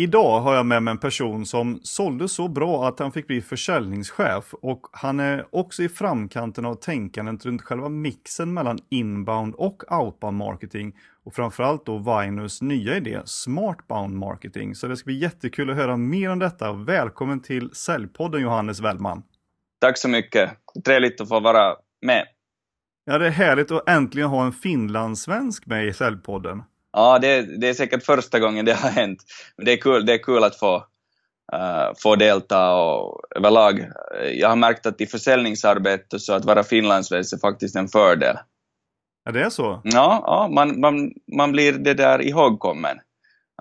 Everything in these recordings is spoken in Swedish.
Idag har jag med mig en person som sålde så bra att han fick bli försäljningschef och han är också i framkanten av tänkandet runt själva mixen mellan inbound och outbound marketing och framförallt då Vinus nya idé Smartbound marketing. Så det ska bli jättekul att höra mer om detta. Välkommen till Säljpodden Johannes Wellman. Tack så mycket. Trevligt att få vara med. Ja, det är härligt att äntligen ha en finlandssvensk med i Säljpodden. Ja, det, det, är säkert första gången det har hänt. Men det är kul, det är kul att få, uh, få delta och överlag. Jag har märkt att i försäljningsarbete så att vara finlandssvensk är faktiskt en fördel. Ja, det är så? Ja, ja man, man, man blir det där ihågkommen.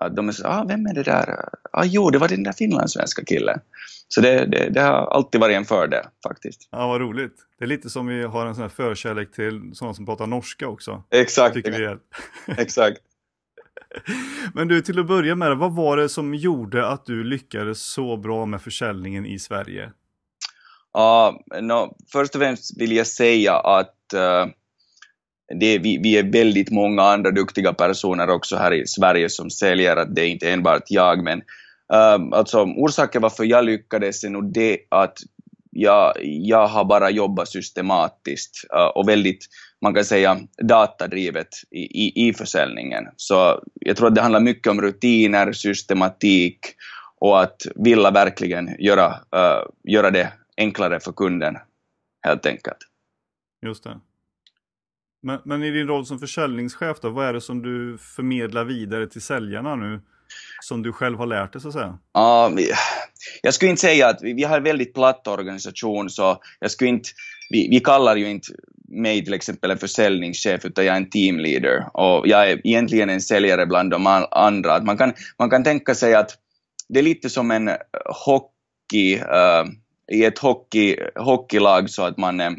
Att de är så, ah, vem är det där? Ah, jo, det var den där finlandssvenska killen. Så det, det, det, har alltid varit en fördel faktiskt. Ja, vad roligt. Det är lite som vi har en sån här förkärlek till sådana som pratar norska också. Exakt. Tycker vi är. Exakt. Men du, till att börja med, vad var det som gjorde att du lyckades så bra med försäljningen i Sverige? Ja, uh, no, först och främst vill jag säga att uh, det, vi, vi, är väldigt många andra duktiga personer också här i Sverige som säljer, att det är inte enbart jag, men uh, alltså orsaken varför jag lyckades är nog det att jag, jag har bara jobbat systematiskt uh, och väldigt man kan säga datadrivet i, i, i försäljningen. Så jag tror att det handlar mycket om rutiner, systematik och att vilja verkligen göra, uh, göra det enklare för kunden, helt enkelt. Just det. Men, men i din roll som försäljningschef då, vad är det som du förmedlar vidare till säljarna nu? Som du själv har lärt dig så att säga? Ja, jag skulle inte säga att vi, vi har en väldigt platt organisation så jag skulle inte, vi, vi kallar ju inte mig till exempel en försäljningschef utan jag är en teamleader och jag är egentligen en säljare bland de andra. man, kan, man kan tänka sig att det är lite som en hockey, uh, i ett hockey, hockeylag så att man är, uh,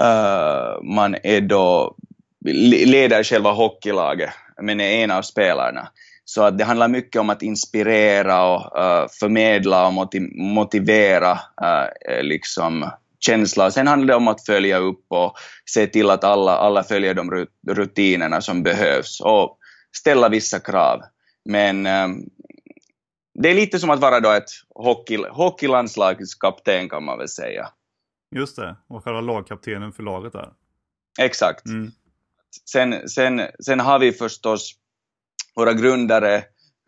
Eh, man är då leder själva hockeylaget men är en av spelarna. Så att det handlar mycket om att inspirera och uh, förmedla och motivera uh, liksom känsla. Sen handlar det om att följa upp och se till att alla, alla följer de rutinerna som behövs och ställa vissa krav. Men um, det är lite som att vara då ett hockey, hockeylandslagskapten kan man väl säga. Just det, och själva lagkaptenen för laget där. Exakt. Mm. Sen, sen, sen har vi förstås våra grundare,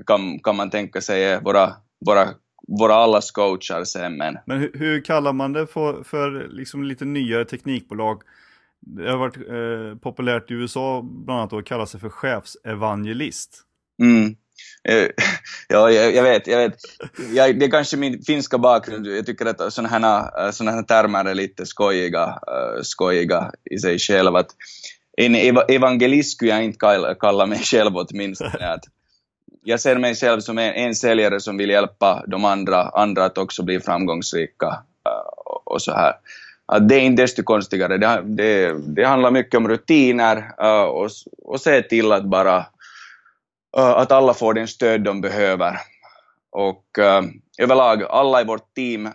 kan, kan man tänka sig, våra, våra våra allas coachar sen. Men, men hur, hur, kallar man det för, för liksom lite nyare teknikbolag? Det har varit eh, populärt i USA bland annat att kalla sig för chefsevangelist. Mm. Eh, ja, jag, jag, vet, jag vet. Jag, det är kanske min finska bakgrund. Jag tycker att sådana här, såna här termer är lite skojiga, uh, skojiga i sig själva. Att en evangelist skulle jag inte kalla, kalla mig själv åtminstone. Att jag ser mig själv som en, en säljare som vill hjälpa de andra, andra att också bli framgångsrika och så här. Att det är inte desto konstigare. Det, det, det handlar mycket om rutiner och, och se till att bara att alla får den stöd de behöver. Och överlag, alla i vårt team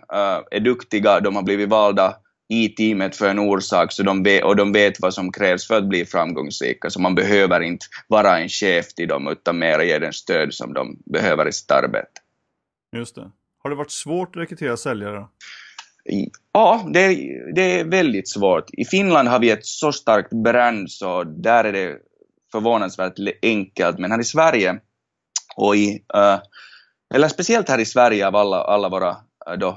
är duktiga, de har blivit valda i teamet för en orsak så de vet, och de vet vad som krävs för att bli framgångsrika. Så man behöver inte vara en chef till dem utan mer ge den stöd som de behöver i sitt arbete. Just det. Har det varit svårt att rekrytera säljare? Ja, det, det är väldigt svårt. I Finland har vi ett så starkt brand så där är det förvånansvärt enkelt. Men här i Sverige och eh, i, uh, eller speciellt här i Sverige av alla, alla våra uh, då,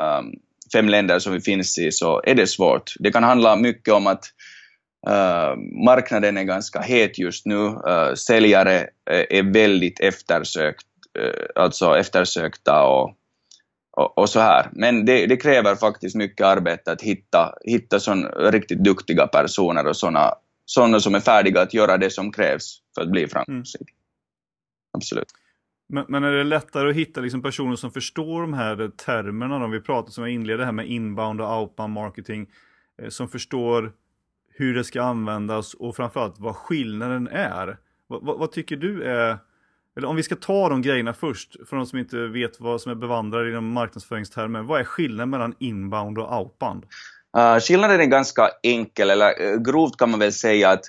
um, fem länder som vi finns i så är det svårt. Det kan handla mycket om att uh, marknaden är ganska het just nu. Uh, säljare är väldigt eftersökt, uh, alltså eftersökta och, och, och, så här. Men det, det, kräver faktiskt mycket arbete att hitta, hitta sån riktigt duktiga personer och såna, sådana som är färdiga att göra det som krävs för att bli framgångsrik. Mm. Absolut. Men, men, är det lättare att hitta liksom personer som förstår de här termerna? Då? Vi pratade som jag inledde här med inbound och outbound marketing. Eh, som förstår hur det ska användas och framförallt vad skillnaden är. Vad, vad, vad tycker du är eller om vi ska ta de grejerna först, för de som inte vet vad som är bevandrade inom marknadsföringstermer, vad är skillnaden mellan inbound och outbound? Uh, skillnaden är ganska enkel, eller eh, grovt kan man väl säga att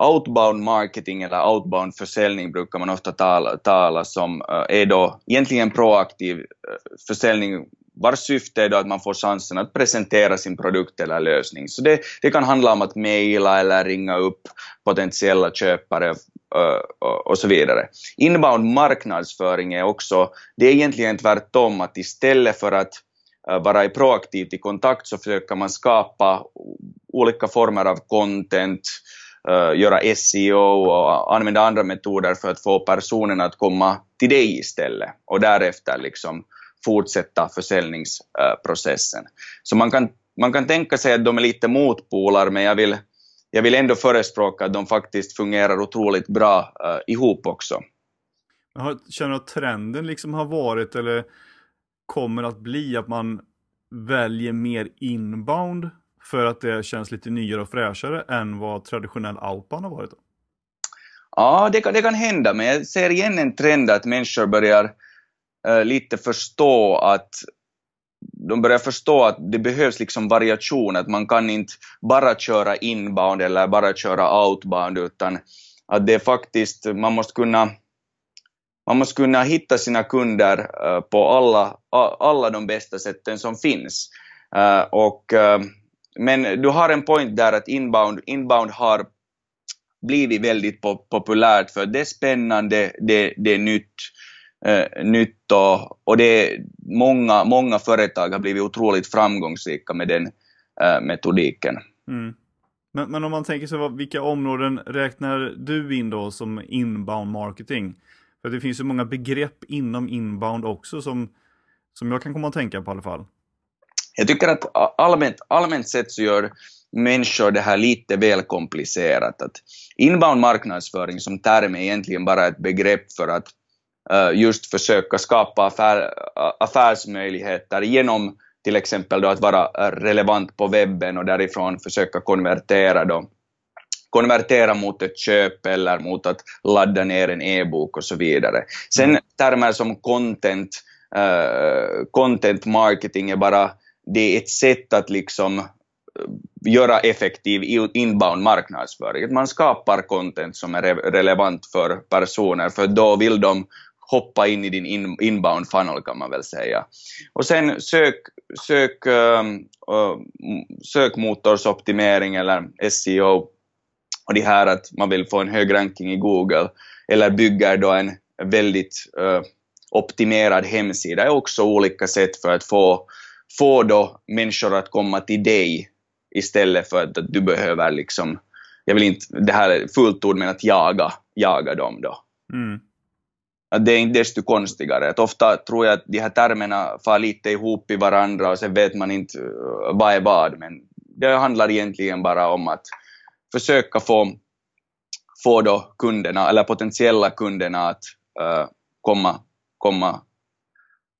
outbound marketing eller outbound försäljning brukar man ofta tala, tala som uh, är då egentligen proaktiv försäljning vars syfte är då att man får chansen att presentera sin produkt eller lösning. Så det, det kan handla om att mejla eller ringa upp potentiella köpare och så vidare. Inbound marknadsföring är också, det är egentligen tvärtom, att istället för att Eh, vara proaktivt i kontakt så försöker man skapa olika former av content, eh, göra SEO och använda andra metoder för att få personen att komma till dig istället och därefter liksom fortsätta försäljningsprocessen. Så man kan, man kan tänka sig att de är lite motpolar, men jag vill, jag vill ändå förespråka att de faktiskt fungerar otroligt bra eh, ihop också. Känner du att trenden liksom har varit, eller kommer att bli, att man väljer mer inbound för att det känns lite nyare och fräschare än vad traditionell outbound har varit? Då? Ja, det kan, det kan hända, men jag ser igen en trend att människor börjar uh, lite förstå att de börjar förstå att det behövs liksom variation, att man kan inte bara köra inbound eller bara köra outbound, utan att det är faktiskt, man måste kunna man måste kunna hitta sina kunder eh, på alla, alla de bästa sätten som finns. Eh, och, eh, men du har en point där att inbound, inbound har blivit väldigt populärt för det är spännande, det, det är nytt, eh, nytt och, och det är många, många företag har blivit otroligt framgångsrika med den eh, metodiken. Mm. Men, men, om man tänker sig, vilka områden räknar du in då som inbound marketing? För det finns ju många begrepp inom inbound också som, som jag kan komma att tänka på i alla fall. Jag tycker att allmänt, allmänt sett så gör människor det här lite väl komplicerat. Att inbound marknadsföring som term är egentligen bara ett begrepp för att uh, just försöka skapa affär, affärsmöjligheter genom till exempel då att vara eh, relevant på webben och därifrån försöka konvertera då konvertera mot ett köp eller mot att ladda ner en e-bok och så vidare. Sen mm. termer som content, uh, content marketing är bara det är ett sätt att liksom göra effektiv inbound marknadsföring. Man skapar content som är re relevant för personer, för då vill de hoppa in i din in, inbound funnel kan man väl säga. Och sen sök, sök, uh, sökmotorsoptimering eller SEO och det här att man vill få en hög ranking i Google eller bygger då en väldigt uh, optimerad hemsida är också olika sätt för att få, få då människor att komma till dig istället för att, du behöver liksom, jag vill inte, det här är fullt ord, men att jaga, jaga dem då. Mm. Att det är inte desto konstigare. Att ofta tror jag att de här termerna far lite ihop i varandra och sen vet man inte uh, vad är vad, men det handlar egentligen bara om att försöka få, få då kunderna, eller potentiella kunderna att uh, komma, komma,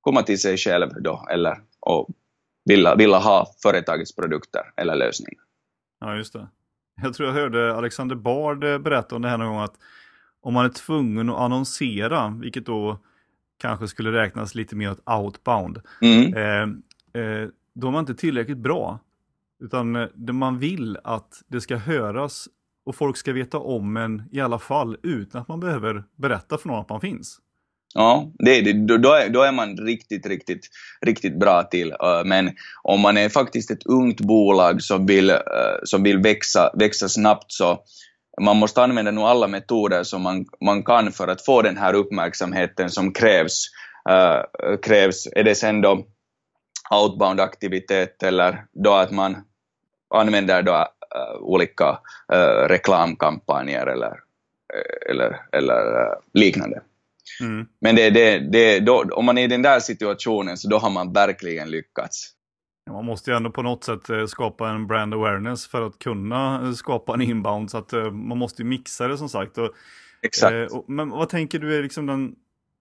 komma till sig själv då, eller och vilja, vilja ha företagets produkter eller lösningar. Ja, just det. Jag tror jag hörde Alexander Bard eh, berätta om det här någon gång att om man är tvungen att annonsera, vilket då kanske skulle räknas lite mer åt outbound, mm. eh, eh, då är man inte tillräckligt bra. Utan eh, det man vill att det ska höras och folk ska veta om en i alla fall utan att man behöver berätta för någon att man finns. Ja, det, det, då, är, då är man riktigt, riktigt, riktigt bra till. Eh, men om man är faktiskt ett ungt bolag som vill, eh, som vill växa, växa snabbt så man måste använda nog alla metoder som man, man kan för att få den här uppmärksamheten som krävs. Uh, krävs. Är det sen då outbound-aktivitet eller då att man använder då, olika reklamkampanjer eller, eller, eller liknande. Mm. Men det, det, det, då, om man är i den där situationen så då har man verkligen lyckats. Man måste ju ändå på något sätt eh, skapa en brand awareness för att kunna eh, skapa en inbound. Så att eh, man måste ju mixa det som sagt. Och, Exakt. och, men vad tänker du är liksom den,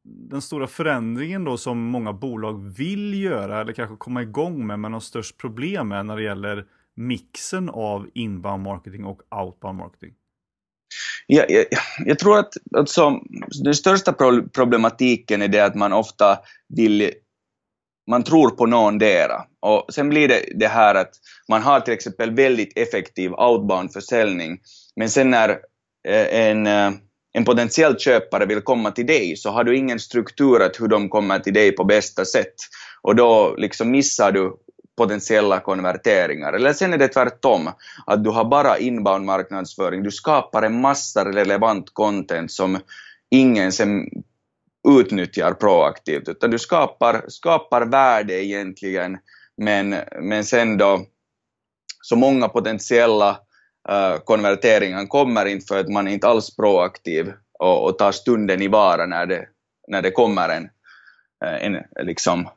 den stora förändringen då som många bolag vill göra eller kanske komma igång med men har störst problem med när det gäller mixen av inbound marketing och outbound marketing? Jag, jag, jag tror att alltså, den största problematiken är det att man ofta vill man tror på någondera. Och sen blir det det här att man har till exempel väldigt effektiv outbound-försäljning, men sen när eh, en, eh, en potentiell köpare vill komma till dig så har du ingen struktur att hur de kommer till dig på bästa sätt. Och då liksom missar du potentiella konverteringar. Eller sen är det tvärtom, att du har bara inbound marknadsföring, du skapar en massa relevant content som ingen sen utnyttjar proaktivt, utan du skapar, skapar värde egentligen, men, men sen då så många potentiella uh, konverteringar kommer inte för att man är inte alls proaktiv och, och tar stunden i vara när det, när det kommer en, eh, en liksom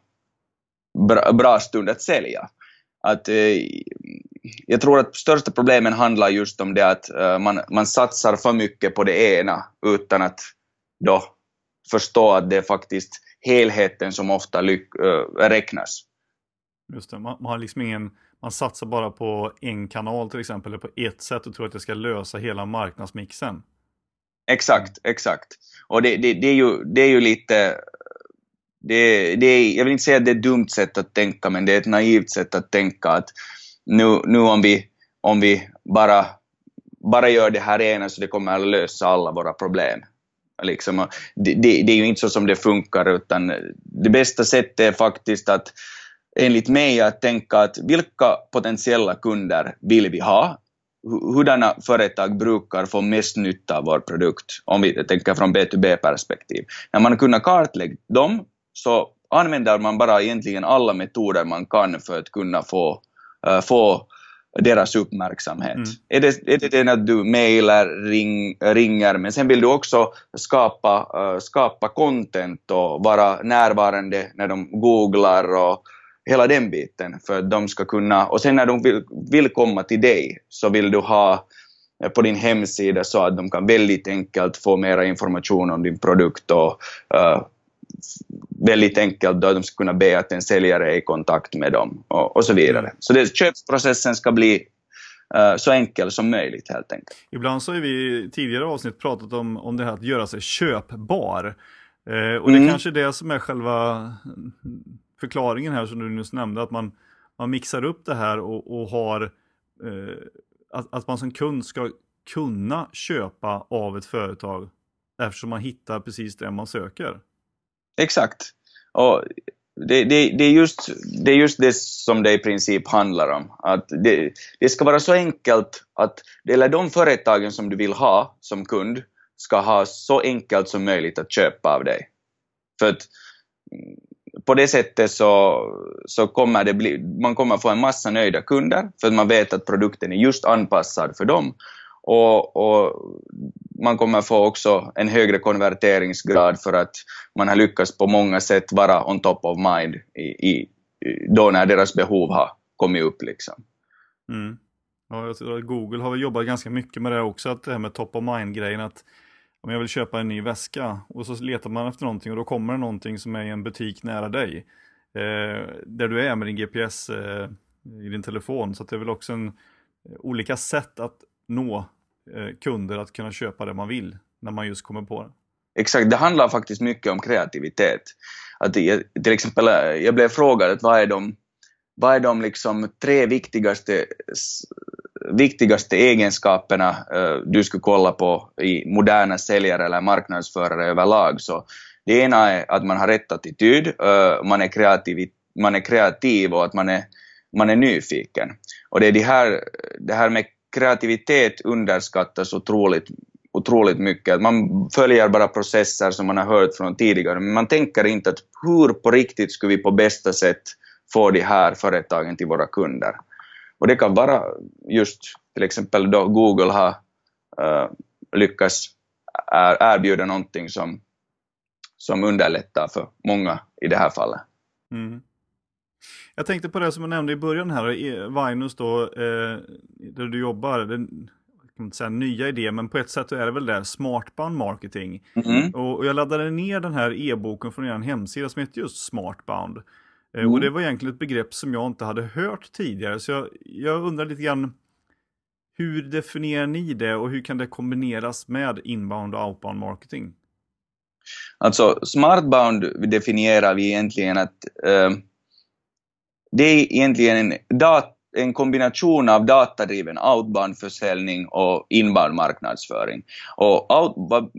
bra, bra stund att sälja. Att, eh, jag tror att största problemen handlar just om det att eh, man, man satsar för mycket på det ena utan att då förstå att det är faktiskt helheten som ofta lyck, äh, räknas. Just det, man, man, har liksom ingen, man satsar bara på en kanal till exempel, eller på ett sätt och tror att det ska lösa hela marknadsmixen. Exakt, exakt. Och det, det, det, är, ju, det är ju lite, det, det är, jag vill inte säga att det är ett dumt sätt att tänka, men det är ett naivt sätt att tänka att nu, nu om vi, om vi bara, bara gör det här ena så det kommer att lösa alla våra problem. Liksom, det, det, det, är ju inte så som det funkar, utan det bästa sättet är faktiskt att enligt mig att tänka att vilka potentiella kunder vill vi ha? Hurdana företag brukar få mest nytta av vår produkt, om vi tänker från B2B-perspektiv. När man har kunnat kartlägga dem så använder man bara egentligen alla metoder man kan för att kunna få, uh, få deras uppmärksamhet. Mm. Är, det, är det den att du mejlar, ring, ringer, men sen vill du också skapa, uh, skapa content och vara närvarande när de googlar och hela den biten för att de ska kunna, och sen när de vill, vill komma till dig så vill du ha eh, på din hemsida så att de kan väldigt enkelt få mera information om din produkt och uh, väldigt enkelt då de ska kunna be att en säljare är i kontakt med dem och, och så vidare. Mm. Så det, köpprocessen ska bli uh, så enkel som möjligt helt enkelt. Ibland så har vi i tidigare avsnitt pratat om, om det här att göra sig köpbar. Uh, och det är mm. kanske är det som är själva förklaringen här som du nyss nämnde, att man, man mixar upp det här och, och har uh, att, att man som kund ska kunna köpa av ett företag eftersom man hittar precis det man söker. Exakt. Och det, det, det, är just, det är just det som det i princip handlar om. Att det, det ska vara så enkelt att, eller de företagen som du vill ha som kund ska ha så enkelt som möjligt att köpa av dig. För att på det sättet så, så kommer det bli, man kommer få en massa nöjda kunder för att man vet att produkten är just anpassad för dem. Och, och man kommer få också en högre konverteringsgrad för att man har lyckats på många sätt vara on top of mind i, i, då när deras behov har kommit upp. Liksom. Mm. Ja, Google har jobbat ganska mycket med det också, att det här med top of mind-grejen, att om jag vill köpa en ny väska och så letar man efter någonting och då kommer det någonting som är i en butik nära dig. Eh, där du är med din GPS eh, i din telefon. Så det är väl också en, eh, olika sätt att nå eh, kunder att kunna köpa det man vill när man just kommer på det. Exakt, det handlar faktiskt mycket om kreativitet. Att jag, till exempel, eh, jag blev frågad att vad är de, vad är de liksom tre viktigaste, viktigaste egenskaperna eh, du skulle kolla på i moderna säljare eller marknadsförare överlag. Så det ena är att man har rätt attityd, man, är kreativ, man är kreativ och att man är, man är nyfiken. Och det är det här, det här med kreativitet underskattas otroligt, otroligt mycket. Man följer bara processer som man har hört från tidigare, men man tänker inte att hur på riktigt skulle vi på bästa sätt få de här företagen till våra kunder. Och det kan vara just till exempel då Google har uh, lyckats erbjuda någonting som, som underlättar för många i det här fallet. Mm. Jag tänkte på det som jag nämnde i början här, Vinus då, eh, där du jobbar. Det, jag kan inte säga nya idé, men på ett sätt är det väl det, smartbound marketing. Mm. Och, jag laddade ner den här e-boken från er hemsida som heter just smartbound. Eh, mm. Och det var egentligen ett begrepp som jag inte hade hört tidigare, så jag, jag undrar lite grann hur definierar ni det och hur kan det kombineras med inbound och outbound marketing? Alltså, smartbound definierar vi egentligen att uh, det är egentligen en, dat en kombination av datadriven outbound-försäljning och inbound marknadsföring. Och out, vad,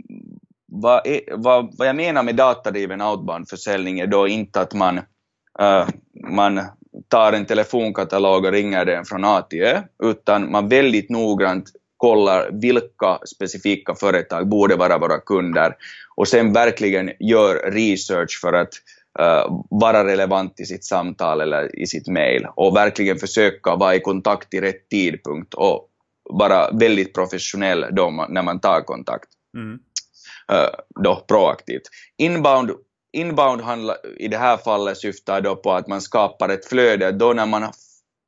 vad, är, vad, vad jag menar med datadriven outbound-försäljning är då inte att man, uh, man tar en telefonkatalog och ringer den från A till Ö, utan man väldigt noggrant kollar vilka specifika företag borde vara våra kunder och sen verkligen gör research för att uh, vara relevant i sitt samtal eller i sitt mail och verkligen försöka vara i kontakt i rätt tidpunkt och vara väldigt professionell då när man tar kontakt. Mm. Då proaktivt. Inbound Inbound handlar, i det här fallet syftar då på att man skapar ett flöde då när man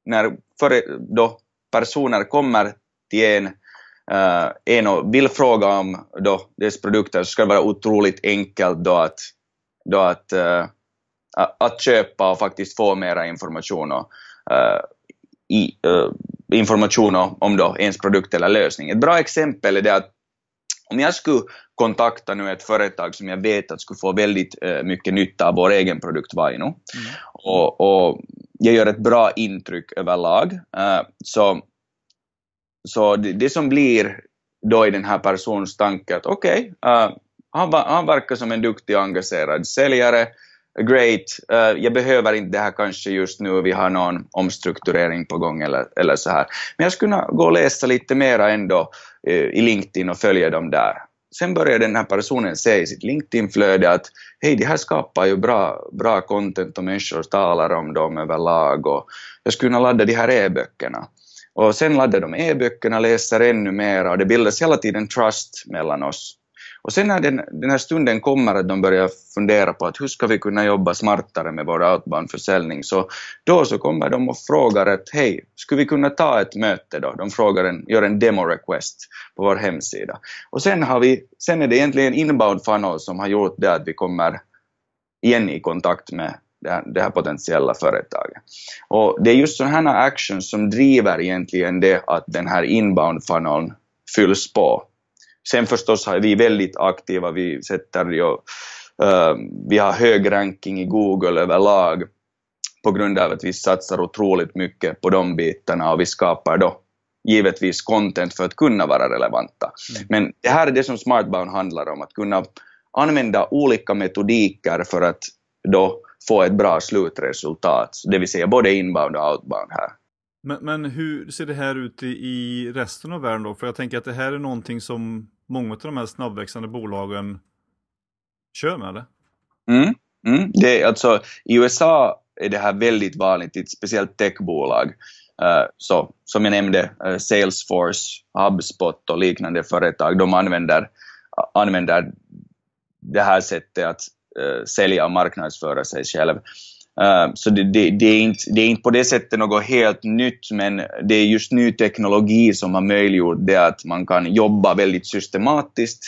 när för, då personer kommer till en, uh, en och vill fråga om då dess produkter så ska det vara otroligt enkelt då att, då att, uh, att köpa och faktiskt få mera information och, uh, i, information om då ens produkt eller lösning. Ett bra exempel är det att om jag skulle kontakta nu ett företag som jag vet att skulle få väldigt uh, mycket nytta av vår egen produkt Vaino, mm. och, och jag gör ett bra intryck överlag, uh, så, så det, det, som blir då i den här persons tanke att okej, okay, han, han verkar som en duktig och engagerad säljare, great, uh, jag behöver inte det här kanske just nu, vi har någon omstrukturering på gång eller, eller så här. Men jag skulle kunna gå och läsa lite mera ändå uh, i LinkedIn och följa dem där. Sen börjar den här personen se i sitt LinkedIn-flöde att hej, det här skapar ju bra, bra content och människor talar om dem överlag och jag skulle kunna ladda de här e-böckerna. Och sen laddar de e-böckerna, läser ännu mer och det bildas hela tiden trust mellan oss. Och sen när den, den här stunden kommer att de börjar fundera på att hur ska vi kunna jobba smartare med vår outbound-försäljning, så då så kommer de och frågar att hej, skulle vi kunna ta ett möte då? De frågar en, gör en demo-request på vår hemsida. Och sen, har vi, sen är det egentligen inbound funnel som har gjort det att vi kommer igen i kontakt med det här, det här potentiella företaget. Och det är just sådana här actions som driver egentligen det att den här inbound funneln fylls på. Sen förstås är vi väldigt aktiva, vi sätter ju, uh, vi har hög ranking i Google överlag på grund av att vi satsar otroligt mycket på de bitarna och vi skapar då givetvis content för att kunna vara relevanta. Mm. Men det här är det som Smartbound handlar om, att kunna använda olika metodiker för att då få ett bra slutresultat, det vill säga både inbound och outbound här. Men, men hur ser det här ut i, i, resten av världen då? För jag tänker att det här är någonting som många av de här snabbväxande bolagen kör med eller? Mm, mm. det är alltså, I USA är det här väldigt vanligt, i ett speciellt techbolag. Uh, så, som jag nämnde, uh, Salesforce, HubSpot och liknande företag, de använder, använder det här sättet att uh, sälja och marknadsföra sig själv. Ehm, så det, det, det, är inte, det är inte på det sättet något helt nytt, men det är just ny teknologi som har möjliggjort det att man kan jobba väldigt systematiskt,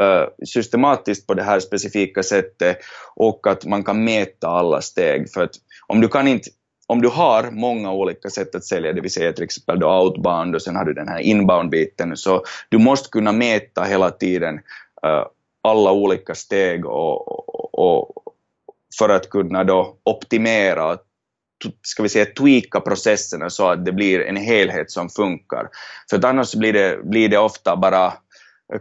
uh, systematiskt på det här specifika sättet och att man kan mäta alla steg. För att om du kan inte om du har många olika sätt att sälja, det vill säga till exempel då outbound och sen har du den här inbound-biten, så du måste kunna mäta hela tiden uh, alla olika steg och, och, för att kunna då optimera ska vi säga tweaka processerna så att det blir en helhet som funkar. För att annars blir det, blir det ofta bara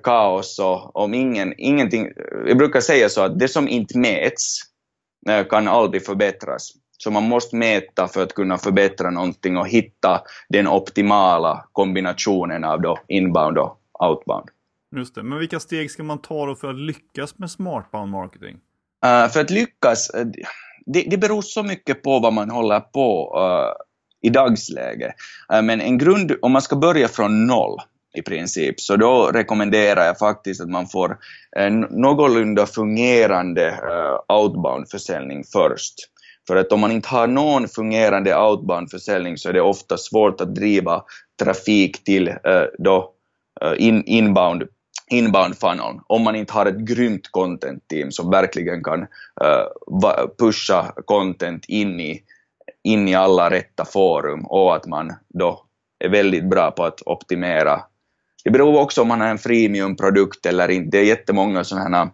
kaos och om ingen, ingenting, jag brukar säga så att det som inte mäts eh, kan aldrig förbättras. Så man måste mäta för att kunna förbättra någonting och hitta den optimala kombinationen av då inbound och outbound. Just det, men vilka steg ska man ta då för att lyckas med smartbound marketing? Eh, för att lyckas, eh, det, det beror så mycket på vad man håller på uh, i dagsläget. men en grund, om man ska börja från noll i princip, så då rekommenderar jag faktiskt att man får en någorlunda fungerande outbound-försäljning först. För att om man inte har någon fungerande outbound-försäljning så är det ofta svårt att driva trafik till då in, inbound inbound funnel om man inte har ett grymt content-team som verkligen kan uh, pusha content in i, in i alla rätta forum och att man då är väldigt bra på att optimera. Det beror också om man har en freemium-produkt eller inte. Det är jättemånga sådana här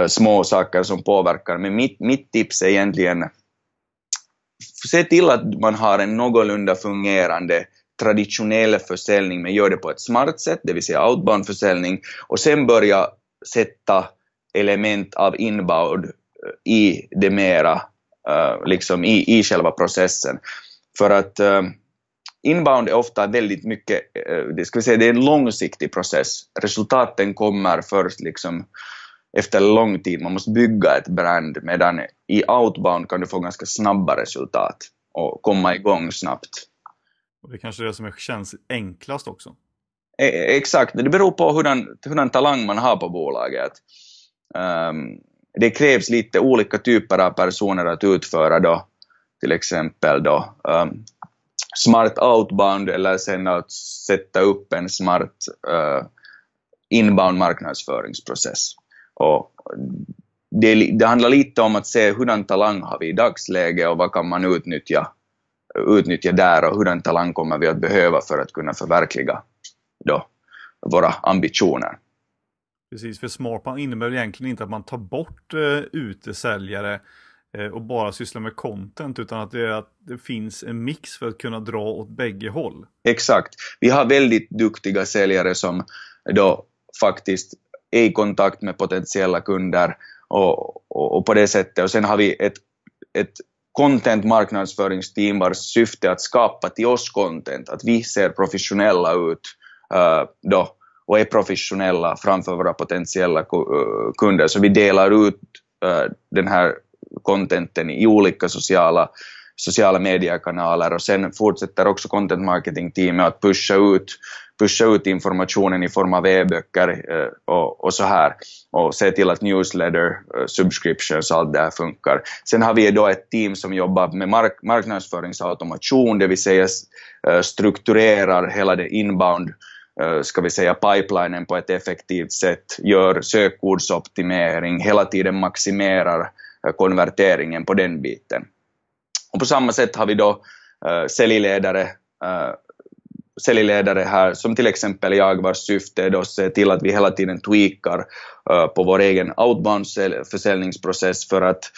uh, små saker som påverkar, men mitt, mitt tips är egentligen se till att man har en någorlunda fungerande traditionell försäljning, men gör det på ett smart sätt, det vill säga outbound-försäljning, och sen börja sätta element av inbound eh, i det mera, eh, liksom i, i själva processen. För att eh, inbound är ofta väldigt mycket, det ska vi säga, det är en långsiktig process. Resultaten kommer först liksom efter lång tid, man måste bygga ett brand, medan i outbound kan du få ganska snabba resultat och komma igång snabbt. Och det är kanske är det som känns enklast också? E-, exakt, det beror på hurdan, hurdan talang man har på bolaget. Um, det krävs lite olika typer av personer att utföra då, till exempel då um, smart outbound eller sen att sätta upp en smart uh, inbound marknadsföringsprocess. Och det, det, handlar lite om att se hurdan talang har vi i dagsläget och vad kan man utnyttja, utnyttja där och hurdan talang kommer vi att behöva för att kunna förverkliga då våra ambitioner. Precis, för Smartplan innebär egentligen inte att man tar bort uh, utesäljare uh, och bara sysslar med content, utan att det, är att det finns en mix för att kunna dra åt bägge håll. Exakt. Vi har väldigt duktiga säljare som då faktiskt är i kontakt med potentiella kunder och, och, och, på det sättet. Och sen har vi ett, ett content marknadsföringsteam vars syfte är att skapa till oss content, att vi ser professionella ut uh, då och är professionella framför våra potentiella eh, kunder. Så vi delar ut uh, den här contenten i olika sociala, sociala mediekanaler och sen fortsätter också content marketing teamet att pusha ut pusha ut informationen i form av e-böcker eh, och, och, så här och se till att newsletter, eh, subscriptions, allt det här funkar. Sen har vi då ett team som jobbar med mark marknadsföringsautomation, det vill säga eh, strukturerar hela det inbound eh, ska vi säga pipelinen på ett effektivt sätt, gör sökordsoptimering, hela tiden maximerar eh, konverteringen på den biten. Och på samma sätt har vi då uh, säljledare säljledare här, som till exempel jag, vars syfte är att se till att vi hela tiden tweakar uh, på vår egen outbound-försäljningsprocess för att,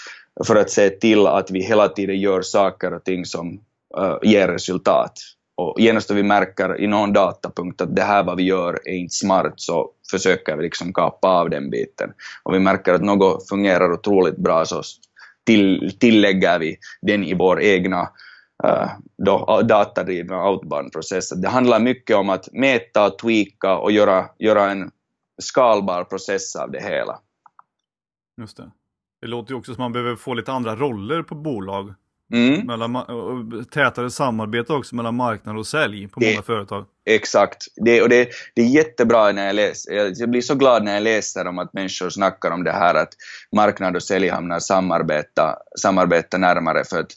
för att se till att vi hela tiden gör saker och ting som uh, ger resultat. Och genast då vi märker i någon datapunkt att det här vad vi gör är inte smart så försöker vi liksom kapa av den biten. Och vi märker att något fungerar otroligt bra så till, tillägger vi den i vår egna uh, då, datadrivna outbound-processer. Det handlar mycket om att mäta, tweaka och göra, göra en skalbar process av det hela. Just det. Det låter ju också som att man behöver få lite andra roller på bolag. Mm. Mellan, tätare samarbete också mellan marknad och sälj på det, många företag. Exakt. Det, och det, det är jättebra när jag läser, jag blir så glad när jag läser om att människor snackar om det här att marknad och sälj hamnar samarbeta, samarbeta närmare för att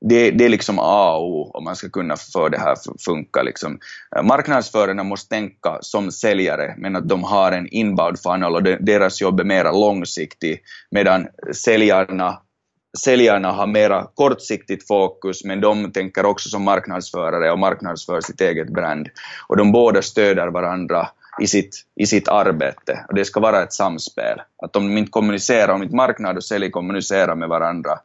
det, det, är liksom A och O om man ska kunna få det här att funka. Liksom. Eh, marknadsförarna måste tänka som säljare, men att de har en inbound funnel och deras jobb är mera långsiktigt, medan säljarna, säljarna har mera kortsiktigt fokus, men de tänker också som marknadsförare och marknadsför sitt eget brand. Och de båda stöder varandra i sitt, i sitt arbete. Och det ska vara ett samspel. Att om de inte kommunicerar, om inte marknad och sälj kommunicerar med varandra,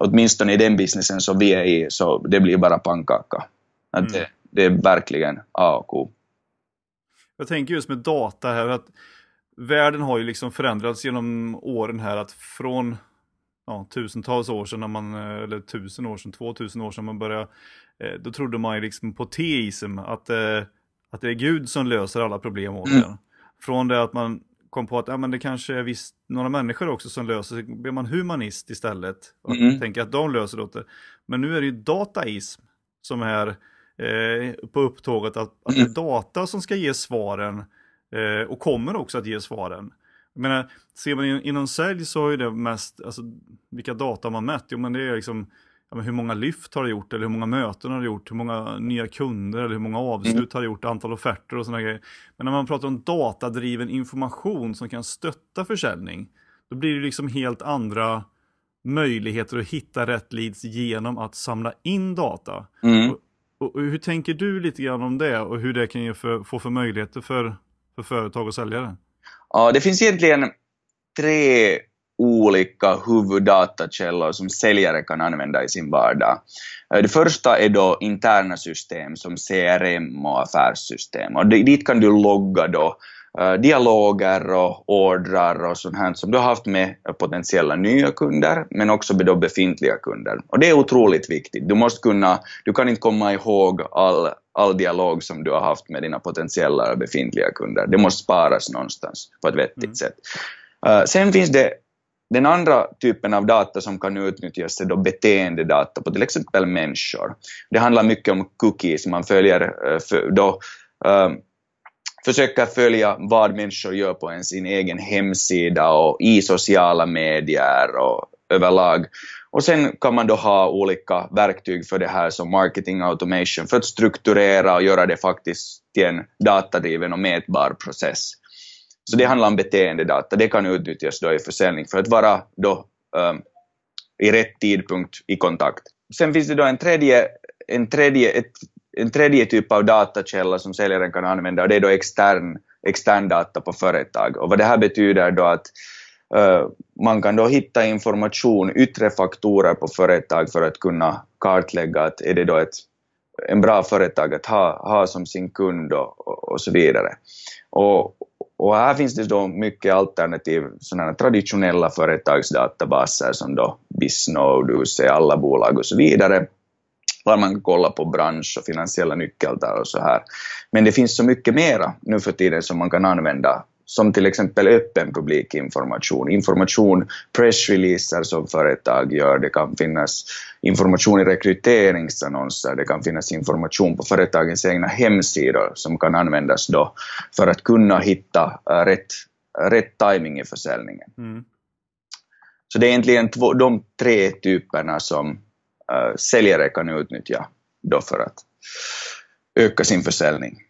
åtminstone i den businessen som vi är i, så det blir bara pannkaka. Att mm. det, det, är verkligen A och O. Jag tänker just med data här, att världen har ju liksom förändrats genom åren här, att från ja, tusentals år sedan, när man, eller tusen år sedan, två tusen år sedan man började, eh, då trodde man ju liksom på teism, att, eh, att det är Gud som löser alla problem åt mm. Från det att man kom på att ja, men det kanske är visst några människor också som löser sig, blir man humanist istället och mm. tänker att de löser det. Men nu är det ju dataism som är eh, på upptåget, att, att det är mm. data som ska ge svaren eh, och kommer också att ge svaren. Jag menar, ser man in, inom sälj så är det mest, alltså vilka data man mätt, jo men det är liksom ja, hur många lyft har du gjort eller hur många möten har du gjort, hur många nya kunder eller hur många avslut mm. har du gjort, antal offerter och sådana grejer. Men när man pratar om datadriven information som kan stötta försäljning, då blir det liksom helt andra möjligheter att hitta rätt leads genom att samla in data. Mm. Och hur tänker du lite grann om det och hur det kan ge för, få för möjligheter för, för företag och säljare? Ja, det finns egentligen tre olika huvuddatakällor som säljare kan använda i sin vardag. Eh, det första är då interna system som CRM och affärssystem och dit kan du logga då uh, dialoger och ordrar och sånt här som du har haft med potentiella nya kunder men också med befintliga kunder. Och det är otroligt viktigt. Du måste kunna, du kan inte komma ihåg all, all dialog som du har haft med dina potentiella befintliga kunder. Det måste sparas någonstans på ett vettigt mm. sätt. Uh, sen finns det den andra typen av data som kan utnyttjas är då beteendedata på till exempel människor. Det handlar mycket om cookies, man följer eh, då, um, försöker följa vad människor gör på en sin egen hemsida och i sociala medier och överlag. Och sen kan man då ha olika verktyg för det här som marketing automation för att strukturera och göra det faktiskt till en datadriven och mätbar process. Så det handlar om beteendedata, det kan utnyttjas då i försäljning för att vara då um, i rätt tidpunkt i kontakt. Sen finns det då en tredje, en tredje, ett, en tredje typ av datakälla som säljaren kan använda och det är då extern, extern data på företag. Och vad det här betyder då att uh, man kan då hitta information, yttre faktorer på företag för att kunna kartlägga att är det då ett en bra företag att ha, ha som sin kund och, och så vidare. Och, och här finns det då mycket alternativ, sådana traditionella företagsdatabaser som då Bisnode, UC, alla bolag och så vidare, där man kan kolla på bransch och finansiella nyckeltal och så här. Men det finns så mycket mera nu för tiden som man kan använda som till exempel öppen publikinformation, information, pressreleaser som företag gör, det kan finnas information i rekryteringsannonser, det kan finnas information på företagens egna hemsidor som kan användas då för att kunna hitta äh, rätt, rätt timing i försäljningen. Mm. Så det är egentligen två, de tre typerna som äh, säljare kan utnyttja då för att öka sin försäljning.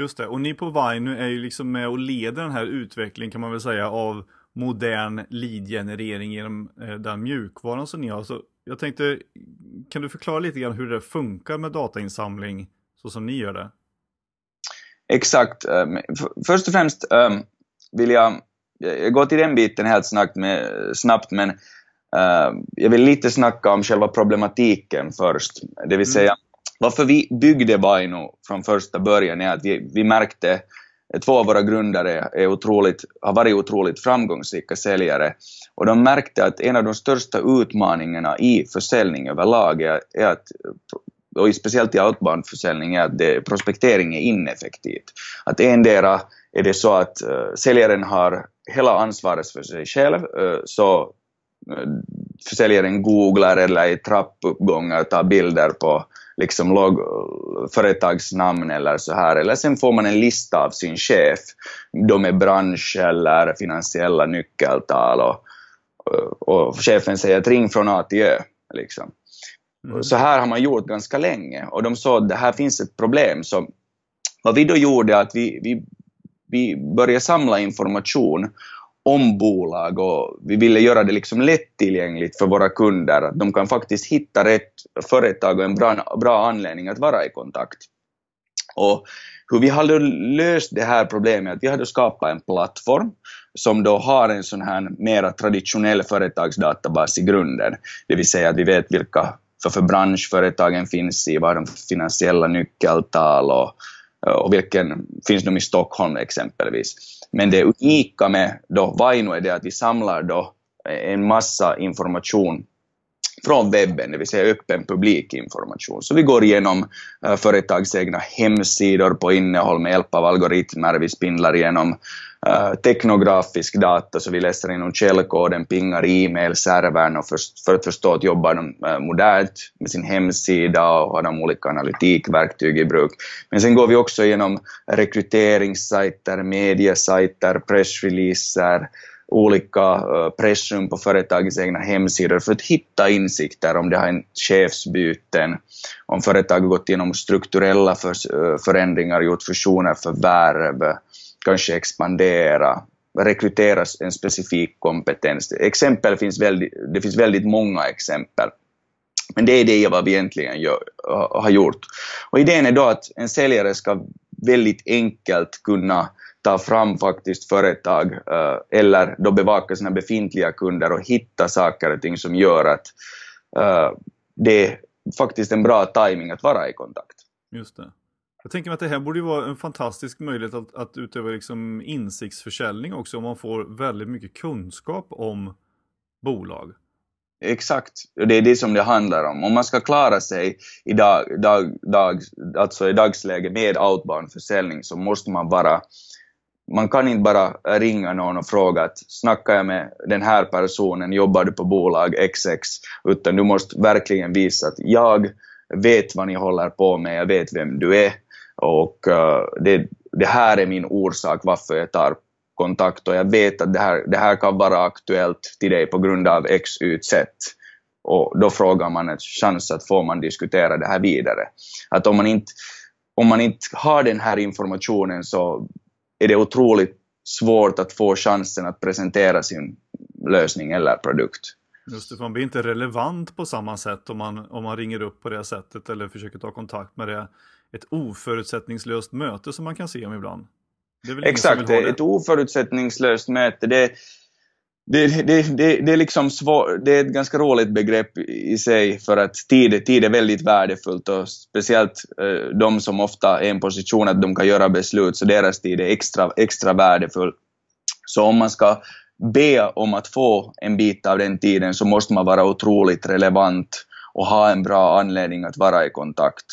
Just det, och ni på Vine är ju liksom med och leder den här utvecklingen kan man väl säga av modern lead-generering genom eh, den mjukvaran som ni har. Så jag tänkte, kan du förklara lite grann hur det funkar med datainsamling så som ni gör det? Exakt. Ehm, först och främst ehm, vill jag, jag går till den biten helt snabbt, med, snabbt men ehm, jag vill lite snacka om själva problematiken först. Det vill mm varför vi byggde Vaino från första början är att vi, vi märkte Två av våra grundare är otroligt, har varit otroligt framgångsrika säljare och de märkte att en av de största utmaningarna i försäljning överlag är, är att och speciellt i outbound-försäljning är att det, prospektering är ineffektivt. Att endera är det så att uh, säljaren har hela ansvaret för sig själv, uh, så uh, försäljaren googlar eller i trappuppgångar tar bilder på liksom log, företagsnamn eller så här, eller sen får man en lista av sin chef, då med bransch eller finansiella nyckeltal och, och chefen säger att ring från A till Ö. Liksom. Mm. Så här har man gjort ganska länge och de sa att det här finns ett problem. Så vad vi då gjorde är att vi, vi, vi började samla information om bolag och vi ville göra det liksom lättillgängligt för våra kunder, att de kan faktiskt hitta rätt företag och en bra, bra anledning att vara i kontakt. Och hur vi hade löst det här problemet, att vi hade skapat en plattform som då har en sån här mera traditionell företagsdatabas i grunden, det vill säga att vi vet vilka för, för bransch företagen finns i, vad de finansiella nyckeltal och, Eh, och vilken finns de i Stockholm exempelvis. Men det unika med då Vaino är det att vi samlar då eh, en massa information från webben, det vill säga öppen publikinformation. Så vi går igenom eh, företags egna hemsidor på innehåll med hjälp av algoritmer, vi spindlar igenom uh, teknografisk data, så vi läser igenom källkoden, pingar e-mail-servern och för, för, att förstå att jobbar de uh, modernt med sin hemsida och har de olika analytikverktyg i bruk. Men sen går vi också igenom rekryteringssajter, mediasajter, pressreleaser, olika eh, pressrum på företagets egna hemsidor för att hitta insikter om det har en chefsbyten, om företaget gått igenom strukturella förändringar, gjort fusioner, förvärv, kanske expandera, rekrytera en specifik kompetens. Exempel finns väldigt, det finns väldigt många exempel. Men det är det vad vi egentligen gör, har gjort. Och idén är då att en säljare ska väldigt enkelt kunna ta fram faktiskt företag eh, eller då bevaka sina befintliga kunder och hitta saker och ting som gör att eh, det är faktiskt en bra timing att vara i kontakt. Just det. Jag tänker mig att det här borde ju vara en fantastisk möjlighet att, att utöva liksom insiktsförsäljning också om man får väldigt mycket kunskap om bolag. Exakt, det är det som det handlar om. Om man ska klara sig i, dag, dag, dag, alltså i dagsläget med outbound-försäljning så måste man bara man kan inte bara ringa någon och fråga att snackar jag med den här personen, jobbar du på bolag XX, utan du måste verkligen visa att jag vet vad ni håller på med, jag vet vem du är och uh, det, det här är min orsak varför jag tar kontakt och jag vet att det här, det här kan vara aktuellt till dig på grund av X, Y, Z. Och då frågar man en chans att få man diskutera det här vidare. Att om man inte, om man inte har den här informationen så är det otroligt svårt att få chansen att presentera sin lösning eller produkt. Just det, för man blir inte relevant på samma sätt om man, om man ringer upp på det sättet eller försöker ta kontakt med det. Ett oförutsättningslöst möte som man kan se om ibland. Exakt, ett oförutsättningslöst möte. Det, det, det, det, det, är liksom svår, det är ett ganska roligt begrepp i sig för att tid, tid är väldigt värdefullt och speciellt eh, de som ofta är i en position att de kan göra beslut, så deras tid är extra, extra värdefull. Så om man ska be om att få en bit av den tiden så måste man vara otroligt relevant och ha en bra anledning att vara i kontakt.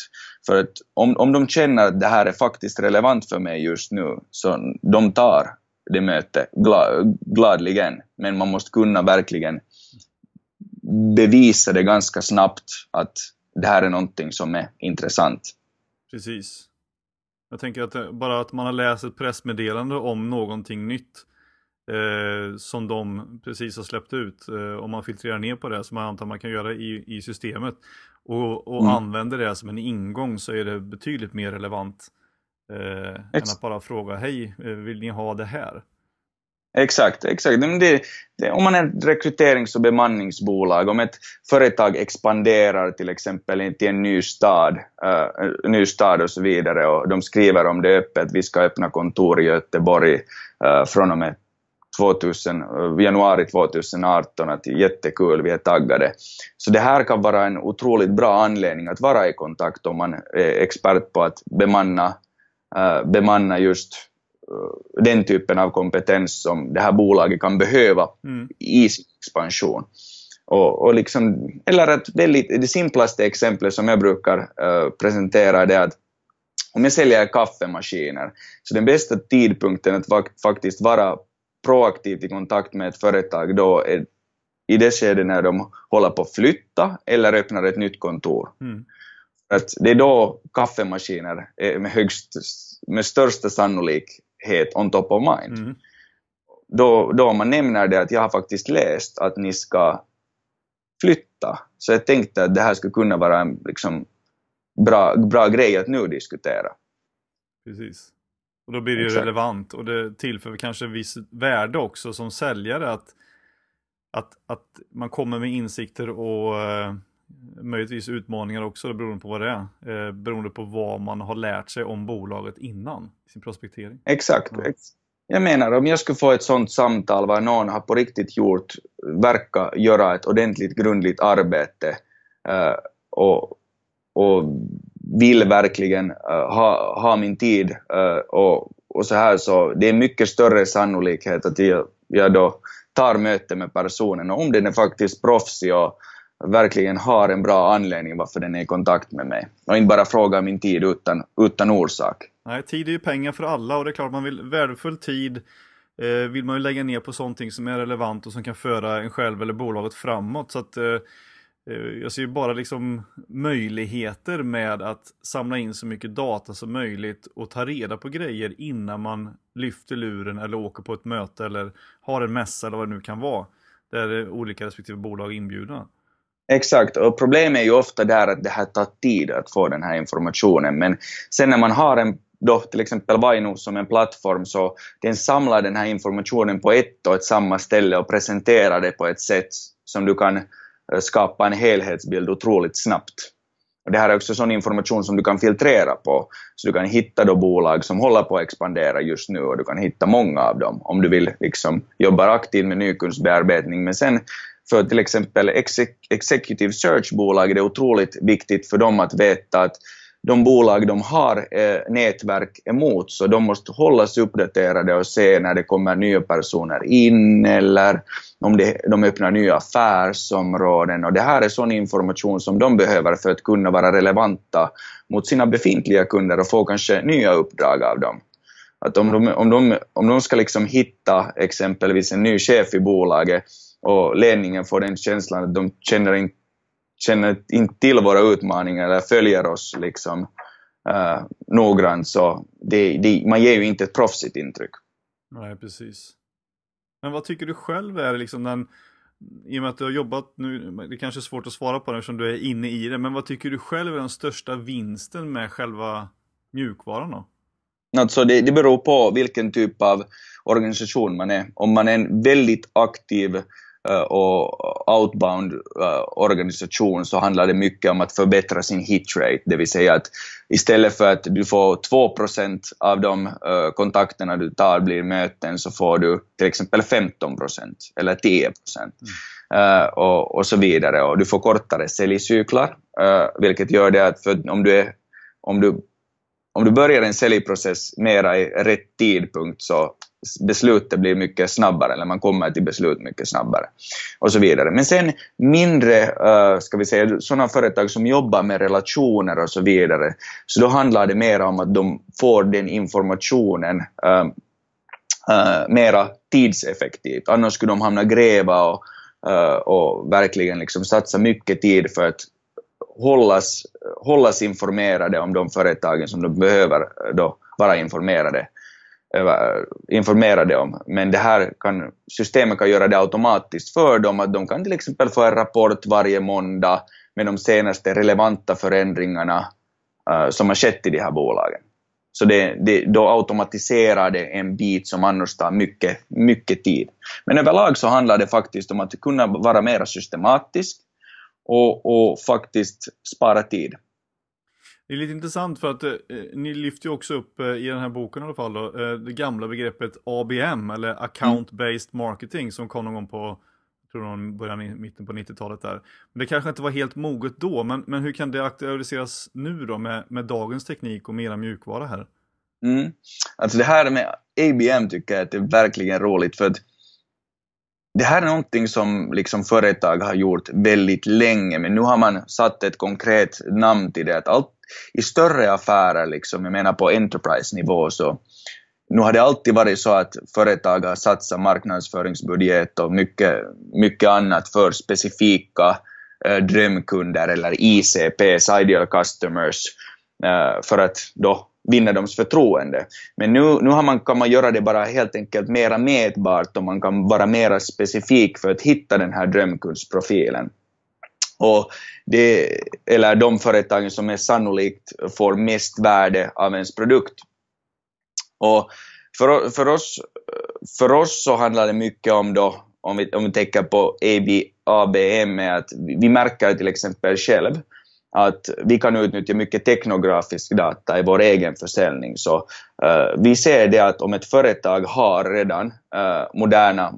För att om, om de känner att det här är faktiskt relevant för mig just nu, så de tar det mötet gla, gladligen. Men man måste kunna verkligen bevisa det ganska snabbt att det här är någonting som är intressant. Precis. Jag tänker att bara att man har läst ett pressmeddelande om någonting nytt eh, som de precis har släppt ut. Eh, om man filtrerar ner på det som man antar man kan göra i, i systemet och, och mm. använder det som en ingång så är det betydligt mer relevant eh, än att bara fråga hej, eh, vill ni ha det här? Exakt, exakt. Det, det, om man är ett rekryterings och bemanningsbolag, om ett företag expanderar till exempel till en ny stad, uh, ny stad och så vidare och de skriver om det öppet, vi ska öppna kontor i Göteborg uh, från och med 2000, januari 2018 att jättekul, vi är taggade. Så det här kan vara en otroligt bra anledning att vara i kontakt om man är expert på att bemanna, uh, bemanna just uh, den typen av kompetens som det här bolaget kan behöva mm. i sin expansion. Och, och liksom, eller ett väldigt, det simplaste exemplet som jag brukar uh, presentera är att om jag säljer kaffemaskiner, så den bästa tidpunkten att faktiskt vara proaktivt i kontakt med ett företag då är i det skedet när de håller på att flytta eller öppnar ett nytt kontor. Mm. Att det är då kaffemaskiner är med, högst, med största sannolikhet on top of mind. Mm. Då, då man nämner det att jag har faktiskt läst att ni ska flytta, så jag tänkte att det här skulle kunna vara en liksom, bra, bra grej att nu diskutera. Precis. Och då blir det ju Exakt. relevant och det tillför kanske viss värde också som säljare att, att, att man kommer med insikter och eh, möjligtvis utmaningar också beroende på vad det är. Eh, beroende på vad man har lärt sig om bolaget innan sin prospektering. Exakt. Ja. Jag menar, om jag skulle få ett sånt samtal var någon har på riktigt gjort, verkar göra ett ordentligt grundligt arbete eh, och, och vill verkligen uh, ha, ha min tid uh, och, och så här så det är mycket större sannolikhet att jag, jag då tar möte med personen och om den är faktiskt proffsig och verkligen har en bra anledning varför den är i kontakt med mig och inte bara frågar min tid utan, utan orsak. Nej, tid är ju pengar för alla och det är klart man vill värdefull tid eh, vill man ju lägga ner på sånt som är relevant och som kan föra en själv eller bolaget framåt. Så att Eh, Eh, jag ser ju bara liksom möjligheter med att samla in så mycket data som möjligt och ta reda på grejer innan man lyfter luren eller åker på ett möte eller har en mässa eller vad det nu kan vara. Där olika respektive bolag är inbjudna. Exakt, och problemet är ju ofta där att det här tar tid att få den här informationen, men sen när man har en då till exempel Vainu som en plattform så den samlar den här informationen på ett och ett samma ställe och presenterar det på ett sätt som du kan Eh, skapa en helhetsbild otroligt snabbt. Och det här är också sån information som du kan filtrera på, så du kan hitta då bolag som håller på att expandera just nu och du kan hitta många av dem om du vill liksom jobba aktivt med nykundsbearbetning. Men sen för till exempel executive search-bolag är det otroligt viktigt för dem att veta att de bolag de har eh, nätverk emot, så de måste hållas uppdaterade och se när det kommer nya personer in eller om det, de öppnar nya affärsområden. Och det här är sån information som de behöver för att kunna vara relevanta mot sina befintliga kunder och få kanske nya uppdrag av dem. Att om de, om de, om de ska liksom hitta exempelvis en ny chef i bolaget och ledningen får den känslan att de känner inte känner inte till våra utmaningar eller följer oss liksom uh, noggrant så det, det, man ger ju inte ett proffsigt intryck. Nej, precis. Men vad tycker du själv är liksom den, i och med att du har jobbat nu, det kanske är svårt att svara på det eftersom du är inne i det, men vad tycker du själv är den största vinsten med själva mjukvaran då? Alltså det, det beror på vilken typ av organisation man är. Om man är en väldigt aktiv och outbound-organisation eh, så handlar det mycket om att förbättra sin hitrate, det vill säga att istället för att du får 2% av de eh, kontakterna du tar blir möten så får du till exempel 15% eller 10 mm. och, och så vidare. Och du får kortare säljcyklar, vilket gör det att för om du är om du om du börjar en säljprocess mera i rätt tidpunkt så beslutet blir mycket snabbare, eller man kommer till beslut mycket snabbare. Och så vidare. Men sen mindre, eh, ska vi säga, sådana företag som jobbar med relationer och så vidare, så då handlar det mer om att de får den informationen eh, eh, mera tidseffektivt. Annars skulle de hamna gräva och, och verkligen liksom satsa mycket tid för att hållas, hållas informerade om de företagen som de behöver då vara informerade, informerade om. Men det här kan, systemet kan göra det automatiskt för dem, att de kan till exempel få en rapport varje måndag med de senaste relevanta förändringarna uh, som har skett i de här bolagen. Så det, det, då automatiserar det en bit som annars tar mycket, mycket tid. Men överlag så handlar det faktiskt om att kunna vara mer systematisk, och, och faktiskt spara tid. Det är lite intressant för att eh, ni lyfter ju också upp eh, i den här boken i alla fall då, eh, det gamla begreppet ABM eller Account Based Marketing som kom någon gång på jag tror någon början i mitten på 90-talet där. Men det kanske inte var helt moget då, men, men hur kan det aktualiseras nu då med, med dagens teknik och mera mjukvara här? Mm. Alltså det här med ABM tycker jag att det är verkligen roligt för att det här är någonting som liksom företag har gjort väldigt länge, men nu har man satt ett konkret namn till det. Att allt, i större affärer, liksom, jag menar på enterprise-nivå, så nu har det alltid varit så att företag har satsat marknadsföringsbudget och mycket, mycket annat för specifika eh, drömkunder eller ICPs, Ideal Customers, eh, för att då vinna deras förtroende. Men nu, nu har man, kan man göra det bara helt enkelt mera mätbart och man kan vara mera specifik för att hitta den här drömkundsprofilen. Och det, eller de företagen som är sannolikt får mest värde av ens produkt. Och för, för, oss, för oss så handlar det mycket om då, om vi, om vi tänker på AB, ABM, att vi märker till exempel själv att vi kan utnyttja mycket teknografisk data i vår egen försäljning. Så uh, vi ser det att om ett företag har redan uh, moderna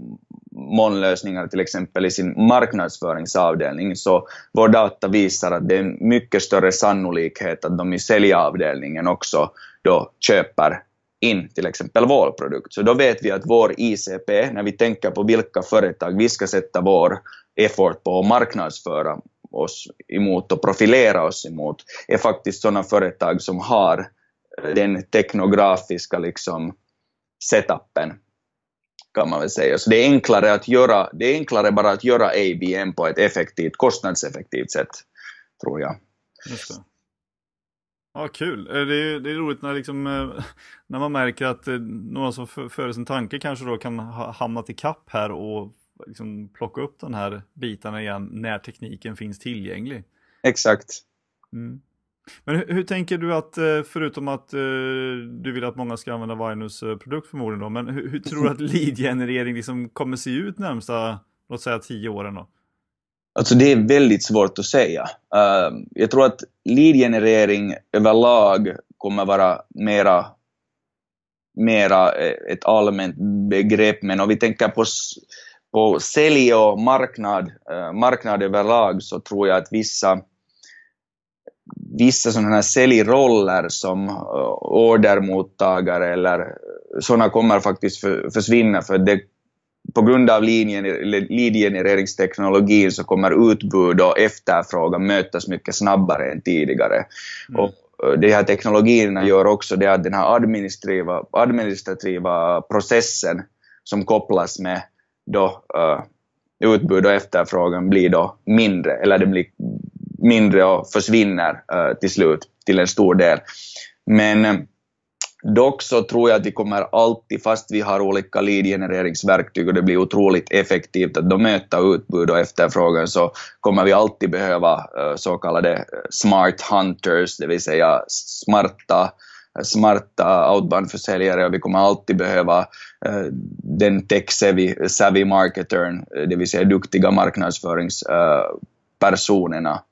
molnlösningar till exempel i sin marknadsföringsavdelning, så vår data visar att det är mycket större sannolikhet att de i säljavdelningen också då köper in till exempel vår produkt. Så då vet vi att vår ICP, när vi tänker på vilka företag vi ska sätta vår effort på att marknadsföra oss emot och profilera oss emot är faktiskt sådana företag som har den teknografiska liksom, setupen kan man väl säga. Så det är enklare att göra, det är enklare bara att göra ABM på ett effektivt, kostnadseffektivt sätt, tror jag. Just det. Ja, kul. Eh, det är, det är roligt när, liksom, eh, när man märker att några som före sin tanke kanske då kan ha hamnat i kapp här och liksom plocka upp den här bitarna igen när tekniken finns tillgänglig. Exakt. Mm. Men hur, hur, tänker du att, eh, förutom att eh, du vill att många ska använda Vinus eh, produkt förmodligen då, men hur, hur tror du att lead-generering liksom kommer se ut närmsta, låt säga tio åren då? Alltså det är väldigt svårt att säga. Uh, jag tror att lead-generering överlag kommer vara mera, mera ett allmänt begrepp, men om vi tänker på, på sälj och marknad, uh, marknad överlag, så tror jag att vissa vissa sådana här säljroller som uh, ordermottagare eller sådana kommer faktiskt för, försvinna för det på grund av lead-genereringsteknologin så kommer utbud och efterfrågan mötas mycket snabbare än tidigare. Mm. Och de här teknologierna gör också det att den här administrativa, administrativa processen som kopplas med då, uh, utbud och efterfrågan blir då mindre, eller den blir mindre och försvinner uh, till slut till en stor del. Men eh, Dock så tror jag att vi kommer alltid, fast vi har olika lead-genereringsverktyg och det blir otroligt effektivt att då möta utbud och efterfrågan, så kommer vi alltid behöva uh, så kallade smart hunters, det vill säga smarta smarta outbound-försäljare och vi kommer alltid behöva uh, den tech-savvy savvy marketern, det vill säga duktiga marknadsföringspersonerna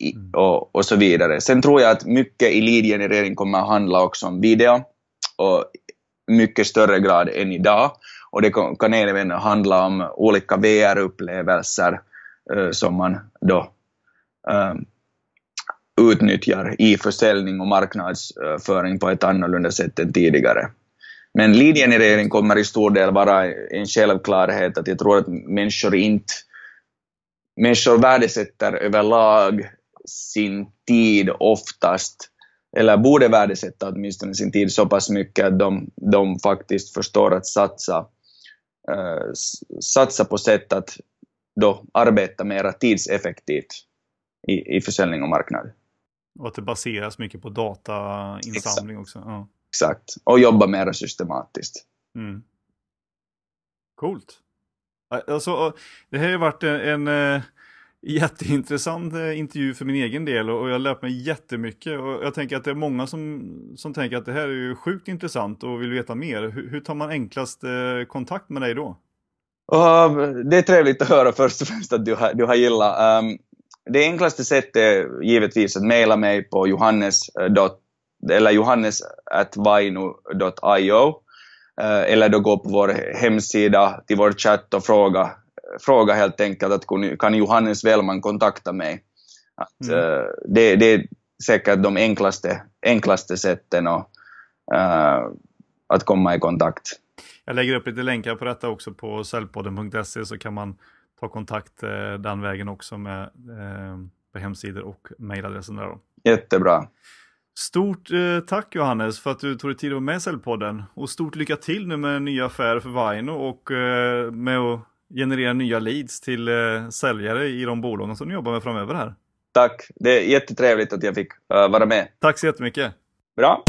Mm. och, och så vidare. Sen tror jag att mycket i lead-generering kommer att handla också om video och mycket större grad än idag. Och det kan även handla om olika VR-upplevelser uh, som man då uh, utnyttjar i försäljning och marknadsföring på ett annorlunda sätt än tidigare. Men lead-generering kommer i stor del vara en självklarhet, att jag tror att människor inte människor värdesätter överlag sin tid oftast, eller borde värdesätta åtminstone sin tid så pass mycket att de, de faktiskt förstår att satsa, uh, satsa på sätt att då arbeta mera tidseffektivt i, i försäljning och marknad. Och att det baseras mycket på datainsamling Exakt. också. Ja. Exakt, och jobba mera systematiskt. Mm. Coolt. Alltså, det här har ju varit en, en eh, jätteintressant eh, intervju för min egen del och jag har lärt mig jättemycket och jag tänker att det är många som, som tänker att det här är ju sjukt intressant och vill veta mer. Hur, hur tar man enklast eh, kontakt med dig då? Uh, det är trevligt att höra först och främst att du har, du har gillat. Um, det enklaste sättet är givetvis att mejla mig på johannes. Eh, eller johannes.vainu.io uh, eller då gå på vår hemsida till vår chatt och fråga fråga helt enkelt att kan Johannes Wellman kontakta mig? Att, mm. uh, det, det, är säkert de enklaste, enklaste sätten att, uh, att komma i kontakt. Jag lägger upp lite länkar på detta också på säljpodden.se så kan man ta kontakt uh, den vägen också med på hemsidor och mejladressen där. Då. Jättebra. Stort eh, tack Johannes för att du tog dig tid att vara med i Säljpodden och stort lycka till nu med nya affärer för Vaino och eh, med att generera nya leads till eh, säljare i de bolagen som ni jobbar med framöver här. Tack, det är jättetrevligt att jag fick uh, vara med. Tack så jättemycket. Bra.